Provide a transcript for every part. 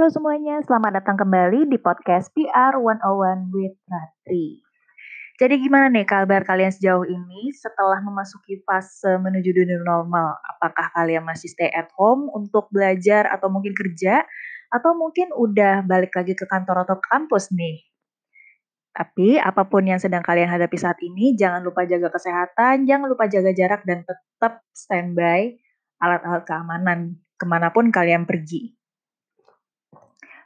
Halo semuanya, selamat datang kembali di podcast PR 101 with Ratri. Jadi gimana nih kabar kalian sejauh ini setelah memasuki fase menuju dunia normal? Apakah kalian masih stay at home untuk belajar atau mungkin kerja? Atau mungkin udah balik lagi ke kantor atau kampus nih? Tapi apa pun yang sedang kalian hadapi saat ini, jangan lupa jaga kesehatan, jangan lupa jaga jarak, dan tetap standby alat-alat keamanan ke mana pun kalian pergi.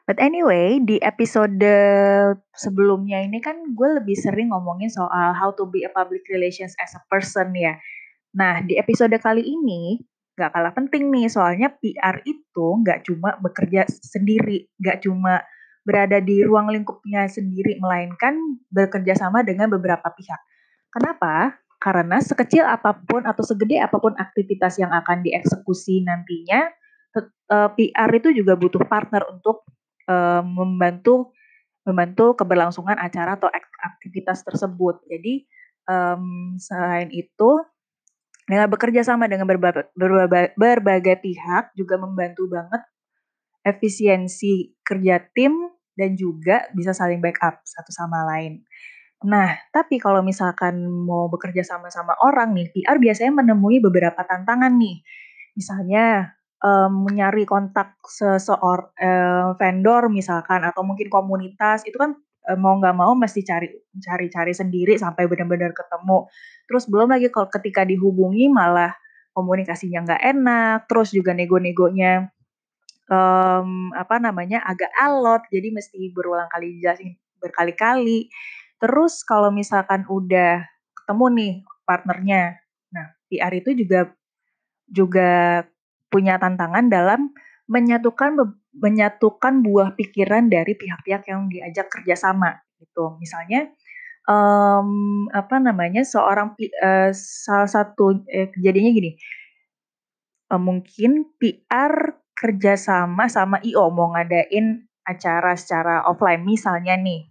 But anyway, di episode sebelumnya ini kan gue lebih sering ngomongin soal how to be a public relations as a person ya. Nah, di episode kali ini gak kalah penting nih, soalnya PR itu gak cuma bekerja sendiri, gak cuma berada di ruang lingkupnya sendiri, melainkan bekerja sama dengan beberapa pihak. Kenapa? Karena sekecil apa pun atau segede apa pun aktivitas yang akan dieksekusi nantinya, eh, PR itu juga butuh partner untuk uh, membantu membantu keberlangsungan acara atau aktivitas tersebut. Jadi um, selain itu dengan bekerja sama dengan berbagai, berbagai, berbagai pihak juga membantu banget efisiensi kerja tim dan juga bisa saling backup satu sama lain. Nah, tapi kalau misalkan mau bekerja sama-sama orang nih, PR biasanya menemui beberapa tantangan nih. Misalnya um, kontak seseorang uh, vendor misalkan atau mungkin komunitas itu kan uh, mau nggak mau mesti cari cari-cari sendiri sampai benar-benar ketemu. Terus belum lagi kalau ketika dihubungi malah komunikasinya nggak enak, terus juga nego-negonya um, apa namanya agak alot, jadi mesti berulang kali jelasin berkali-kali. Terus kalau misalkan udah ketemu nih partnernya, nah PR itu juga juga punya tantangan dalam menyatukan menyatukan buah pikiran dari pihak-pihak yang diajak kerjasama gitu. Misalnya um, apa namanya seorang uh, salah satu eh, kejadiannya gini, uh, mungkin PR kerjasama sama IO mau ngadain acara secara offline misalnya nih.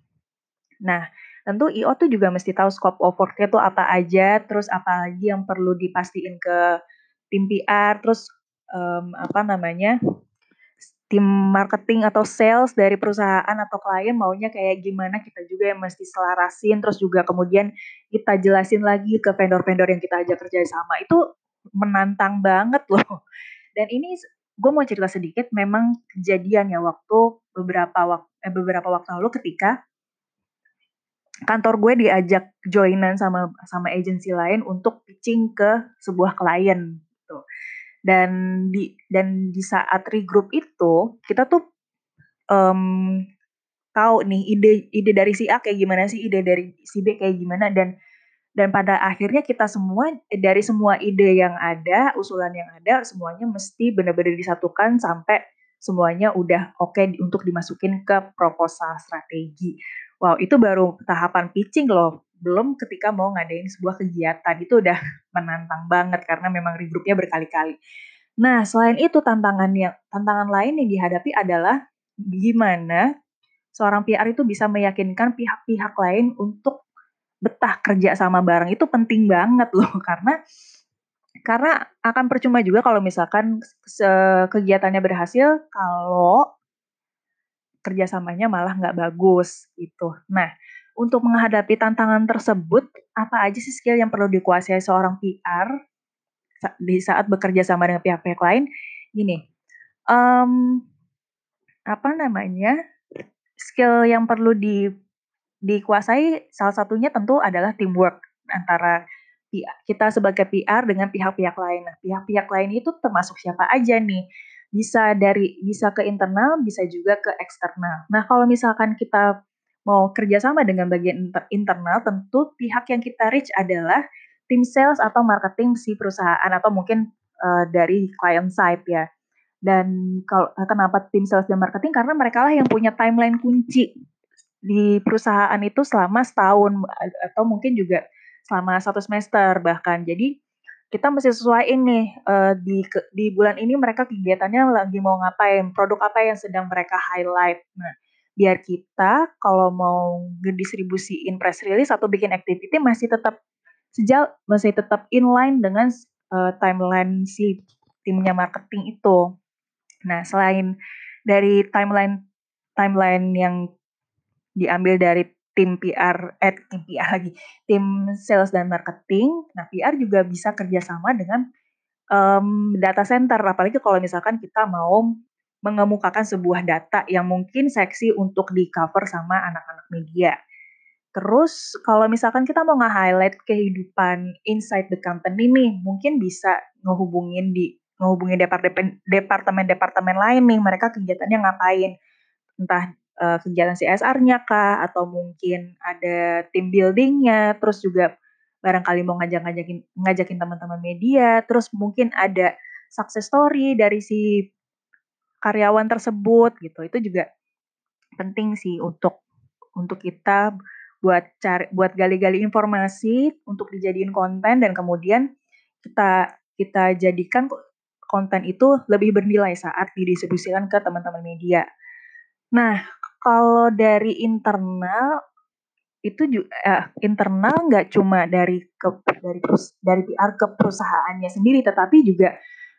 Nah, tentu IO tuh juga mesti tahu scope of work-nya tuh apa aja, terus apa lagi yang perlu dipastiin ke tim PR, terus um, apa namanya tim marketing atau sales dari perusahaan atau klien maunya kayak gimana kita juga yang mesti selarasin terus juga kemudian kita jelasin lagi ke vendor-vendor yang kita ajak kerja sama. Itu menantang banget loh. Dan ini gue mau cerita sedikit memang kejadian ya waktu beberapa waktu eh, beberapa waktu lalu ketika kantor gue diajak joinan sama sama agensi lain untuk pitching ke sebuah klien gitu dan di dan di saat regroup itu kita tuh um, tahu nih ide ide dari si A kayak gimana sih ide dari si B kayak gimana dan dan pada akhirnya kita semua dari semua ide yang ada usulan yang ada semuanya mesti benar-benar disatukan sampai semuanya udah oke okay untuk dimasukin ke proposal strategi. Wow itu baru tahapan pitching loh belum ketika mau ngadain sebuah kegiatan itu udah menantang banget karena memang regroupnya berkali-kali. Nah, selain itu tantangan yang tantangan lain yang dihadapi adalah gimana seorang PR itu bisa meyakinkan pihak-pihak lain untuk betah kerja sama bareng itu penting banget loh karena karena akan percuma juga kalau misalkan kegiatannya berhasil kalau kerjasamanya malah nggak bagus gitu. Nah, untuk menghadapi tantangan tersebut, apa aja sih skill yang perlu dikuasai seorang PR di saat bekerja sama dengan pihak-pihak lain? Gini, um, apa namanya? Skill yang perlu di dikuasai salah satunya tentu adalah teamwork antara kita sebagai PR dengan pihak-pihak lain. Nah, pihak-pihak lain itu termasuk siapa aja nih? Bisa dari bisa ke internal, bisa juga ke eksternal. Nah, kalau misalkan kita mau kerjasama dengan bagian inter internal, tentu pihak yang kita reach adalah tim sales atau marketing si perusahaan atau mungkin uh, dari client side ya. Dan kalau kenapa tim sales dan marketing? Karena mereka lah yang punya timeline kunci di perusahaan itu selama setahun atau mungkin juga selama satu semester bahkan. Jadi kita mesti sesuai ini uh, di di bulan ini mereka kegiatannya lagi mau ngapain, produk apa yang sedang mereka highlight. Nah, biar kita kalau mau ngedistribusiin press release atau bikin activity masih tetap sejauh masih tetap inline dengan uh, timeline si timnya marketing itu. Nah, selain dari timeline timeline yang diambil dari tim PR, eh tim PR lagi, tim sales dan marketing. Nah PR juga bisa kerjasama dengan um, data center, apalagi kalau misalkan kita mau mengemukakan sebuah data yang mungkin seksi untuk di cover sama anak-anak media. Terus kalau misalkan kita mau nge-highlight kehidupan inside the company nih, mungkin bisa ngehubungin di ngehubungin departemen-departemen lain nih, mereka kegiatannya ngapain. Entah uh, kegiatan CSR-nya kah atau mungkin ada team building-nya, terus juga barangkali mau ngajak-ngajakin ngajakin teman-teman media, terus mungkin ada success story dari si karyawan tersebut gitu. Itu juga penting sih untuk untuk kita buat cari buat gali-gali informasi untuk dijadiin konten dan kemudian kita kita jadikan konten itu lebih bernilai saat didistribusikan ke teman-teman media. Nah, kalau dari internal itu juga eh, internal nggak cuma dari ke dari dari PR ke perusahaannya sendiri, tetapi juga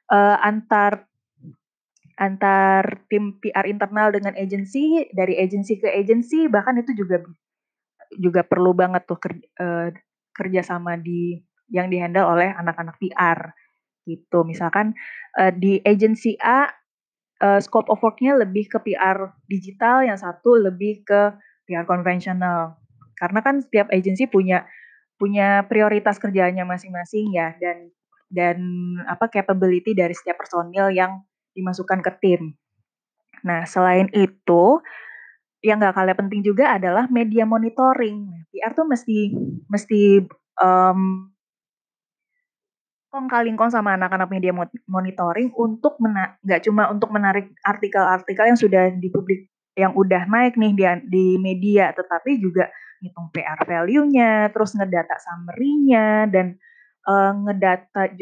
eh, antar antar tim PR internal dengan agensi dari agensi ke agensi bahkan itu juga juga perlu banget tuh kerja, uh, kerjasama di yang dihandle oleh anak-anak PR gitu. Misalkan uh, di agensi A uh, scope of worknya lebih ke PR digital, yang satu lebih ke PR konvensional. Karena kan setiap agensi punya punya prioritas kerjanya masing-masing ya dan dan apa capability dari setiap personil yang dimasukkan ke tim. Nah, selain itu yang gak kalah penting juga adalah media monitoring. PR tuh mesti mesti um, kaling kong sama anak-anak media monitoring untuk nggak cuma untuk menarik artikel-artikel yang sudah dipublik yang udah naik nih di, di media, tetapi juga ngitung PR value-nya, terus ngedata summary-nya dan uh, ngedata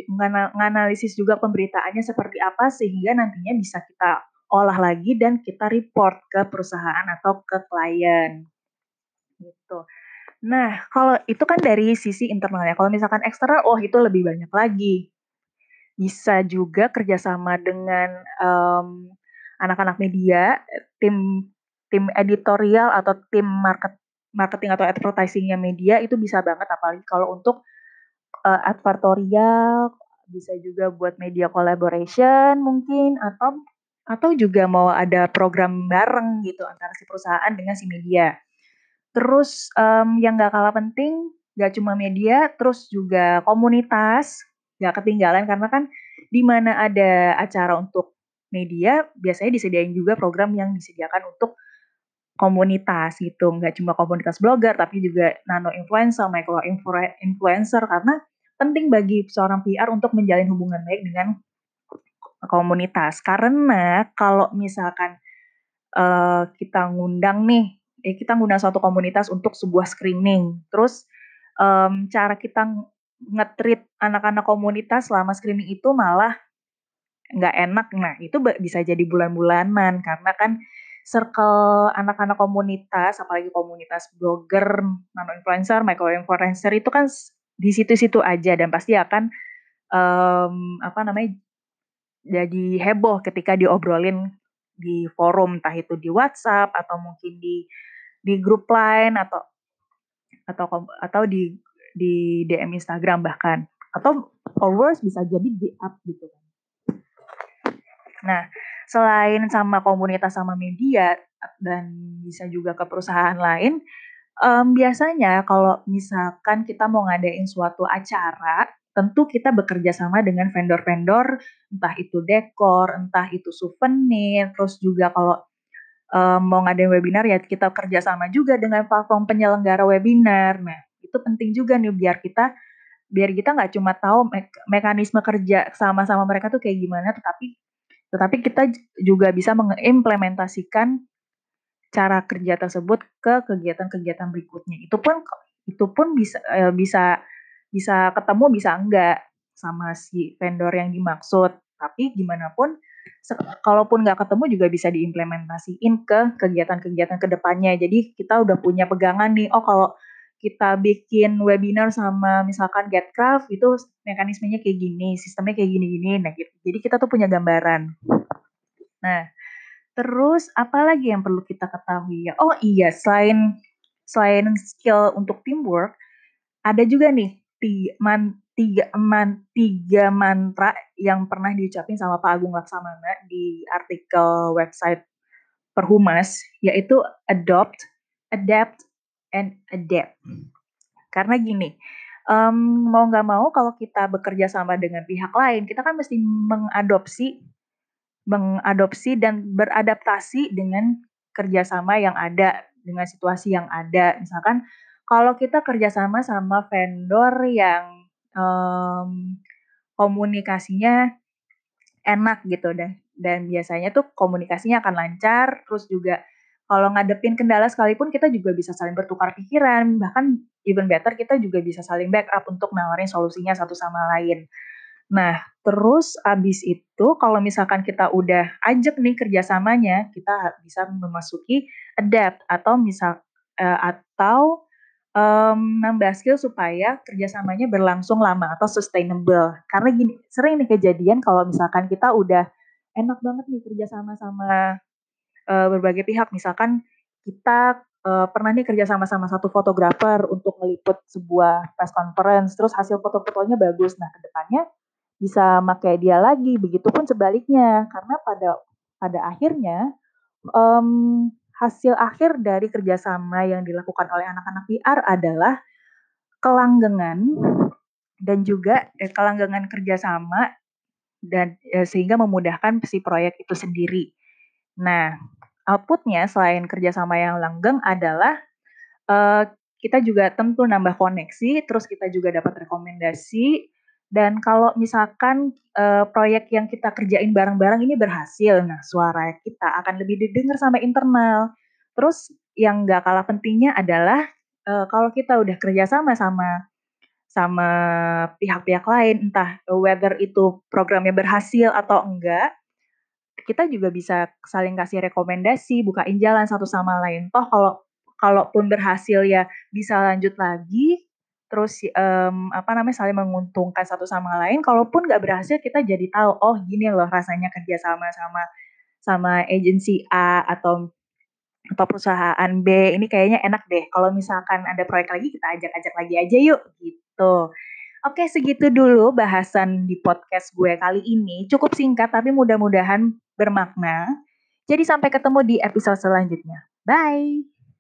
nganalisis juga pemberitaannya seperti apa sehingga nantinya bisa kita olah lagi dan kita report ke perusahaan atau ke klien. Gitu. Nah, kalau itu kan dari sisi internalnya. Kalau misalkan eksternal, oh itu lebih banyak lagi. Bisa juga kerjasama dengan um, anak-anak media, tim tim editorial atau tim market marketing atau advertisingnya media itu bisa banget apalagi kalau untuk uh, advertorial bisa juga buat media collaboration mungkin atau atau juga mau ada program bareng gitu antara si perusahaan dengan si media. Terus um, yang gak kalah penting, gak cuma media, terus juga komunitas gak ketinggalan karena kan di mana ada acara untuk media biasanya disediain juga program yang disediakan untuk komunitas gitu, nggak cuma komunitas blogger tapi juga nano influencer, micro influencer karena penting bagi seorang PR untuk menjalin hubungan baik dengan komunitas. Karena kalau misalkan uh, kita ngundang nih, eh, kita ngundang suatu komunitas untuk sebuah screening, terus um, cara kita ngetrit anak-anak komunitas selama screening itu malah nggak enak. Nah itu bisa jadi bulan-bulanan karena kan circle anak-anak komunitas, apalagi komunitas blogger, nano influencer, micro influencer itu kan di situ-situ aja dan pasti akan um, apa namanya jadi heboh ketika diobrolin di forum entah itu di WhatsApp atau mungkin di di grup lain atau atau atau di di DM Instagram bahkan atau followers bisa jadi di up gitu kan. Nah, selain sama komunitas sama media dan bisa juga ke perusahaan lain, um, biasanya kalau misalkan kita mau ngadain suatu acara tentu kita bekerja sama dengan vendor-vendor, entah itu dekor, entah itu souvenir, terus juga kalau um, mau ngadain webinar ya kita kerja sama juga dengan platform penyelenggara webinar. Nah, itu penting juga nih biar kita biar kita nggak cuma tahu me mekanisme kerja sama-sama mereka tuh kayak gimana, tetapi tetapi kita juga bisa mengimplementasikan cara kerja tersebut ke kegiatan-kegiatan berikutnya. Itu pun itu pun bisa eh, bisa bisa ketemu bisa enggak sama si vendor yang dimaksud. Tapi gimana pun, kalaupun nggak ketemu juga bisa diimplementasiin ke kegiatan-kegiatan ke depannya. Jadi kita udah punya pegangan nih, oh kalau kita bikin webinar sama misalkan GetCraft itu mekanismenya kayak gini, sistemnya kayak gini-gini. Nah, gitu. Jadi kita tuh punya gambaran. Nah, Terus apalagi yang perlu kita ketahui ya? Oh iya, selain selain skill untuk teamwork, ada juga nih tiga, tiga, man, tiga mantra yang pernah diucapin sama Pak Agung Laksamana di artikel website Perhumas, yaitu adopt, adapt, and adapt. Karena gini, um, mau nggak mau kalau kita bekerja sama dengan pihak lain, kita kan mesti mengadopsi mengadopsi dan beradaptasi dengan kerjasama yang ada, dengan situasi yang ada. Misalkan kalau kita kerjasama sama vendor yang um, komunikasinya enak gitu dan dan biasanya tuh komunikasinya akan lancar, terus juga kalau ngadepin kendala sekalipun kita juga bisa saling bertukar pikiran, bahkan even better kita juga bisa saling backup untuk nawarin solusinya satu sama lain. Nah, terus abis itu kalau misalkan kita udah ajak nih kerjasamanya, kita bisa memasuki adapt atau misal uh, atau um, nambah skill supaya kerjasamanya berlangsung lama atau sustainable. Karena gini, sering nih kejadian kalau misalkan kita udah enak banget nih kerjasama sama uh, berbagai pihak, misalkan kita uh, pernah nih kerja sama sama satu fotografer untuk meliput sebuah press conference, terus hasil foto-fotonya bagus. Nah, ke depannya bisa pakai dia lagi. Begitupun sebaliknya, karena pada pada akhirnya um, hasil akhir dari kerjasama yang dilakukan oleh anak-anak PR adalah kelanggengan dan juga eh, kelanggengan kerjasama dan eh, sehingga memudahkan si proyek itu sendiri. Nah, outputnya selain kerjasama yang langgeng adalah uh, kita juga tentu nambah koneksi, terus kita juga dapat rekomendasi, dan kalau misalkan uh, proyek yang kita kerjain bareng-bareng ini berhasil, nah suara kita akan lebih didengar sama internal. Terus yang nggak kalah pentingnya adalah uh, kalau kita udah kerja sama sama sama pihak-pihak lain, entah whether itu programnya berhasil atau enggak, kita juga bisa saling kasih rekomendasi, bukain jalan satu sama lain. Toh kalau kalaupun berhasil ya bisa lanjut lagi, terus um, apa namanya saling menguntungkan satu sama lain. Kalaupun nggak berhasil, kita jadi tahu oh gini loh rasanya kerja sama sama sama agensi A atau atau perusahaan B ini kayaknya enak deh. Kalau misalkan ada proyek lagi kita ajak-ajak lagi aja yuk gitu. Oke segitu dulu bahasan di podcast gue kali ini. Cukup singkat tapi mudah-mudahan bermakna. Jadi sampai ketemu di episode selanjutnya. Bye.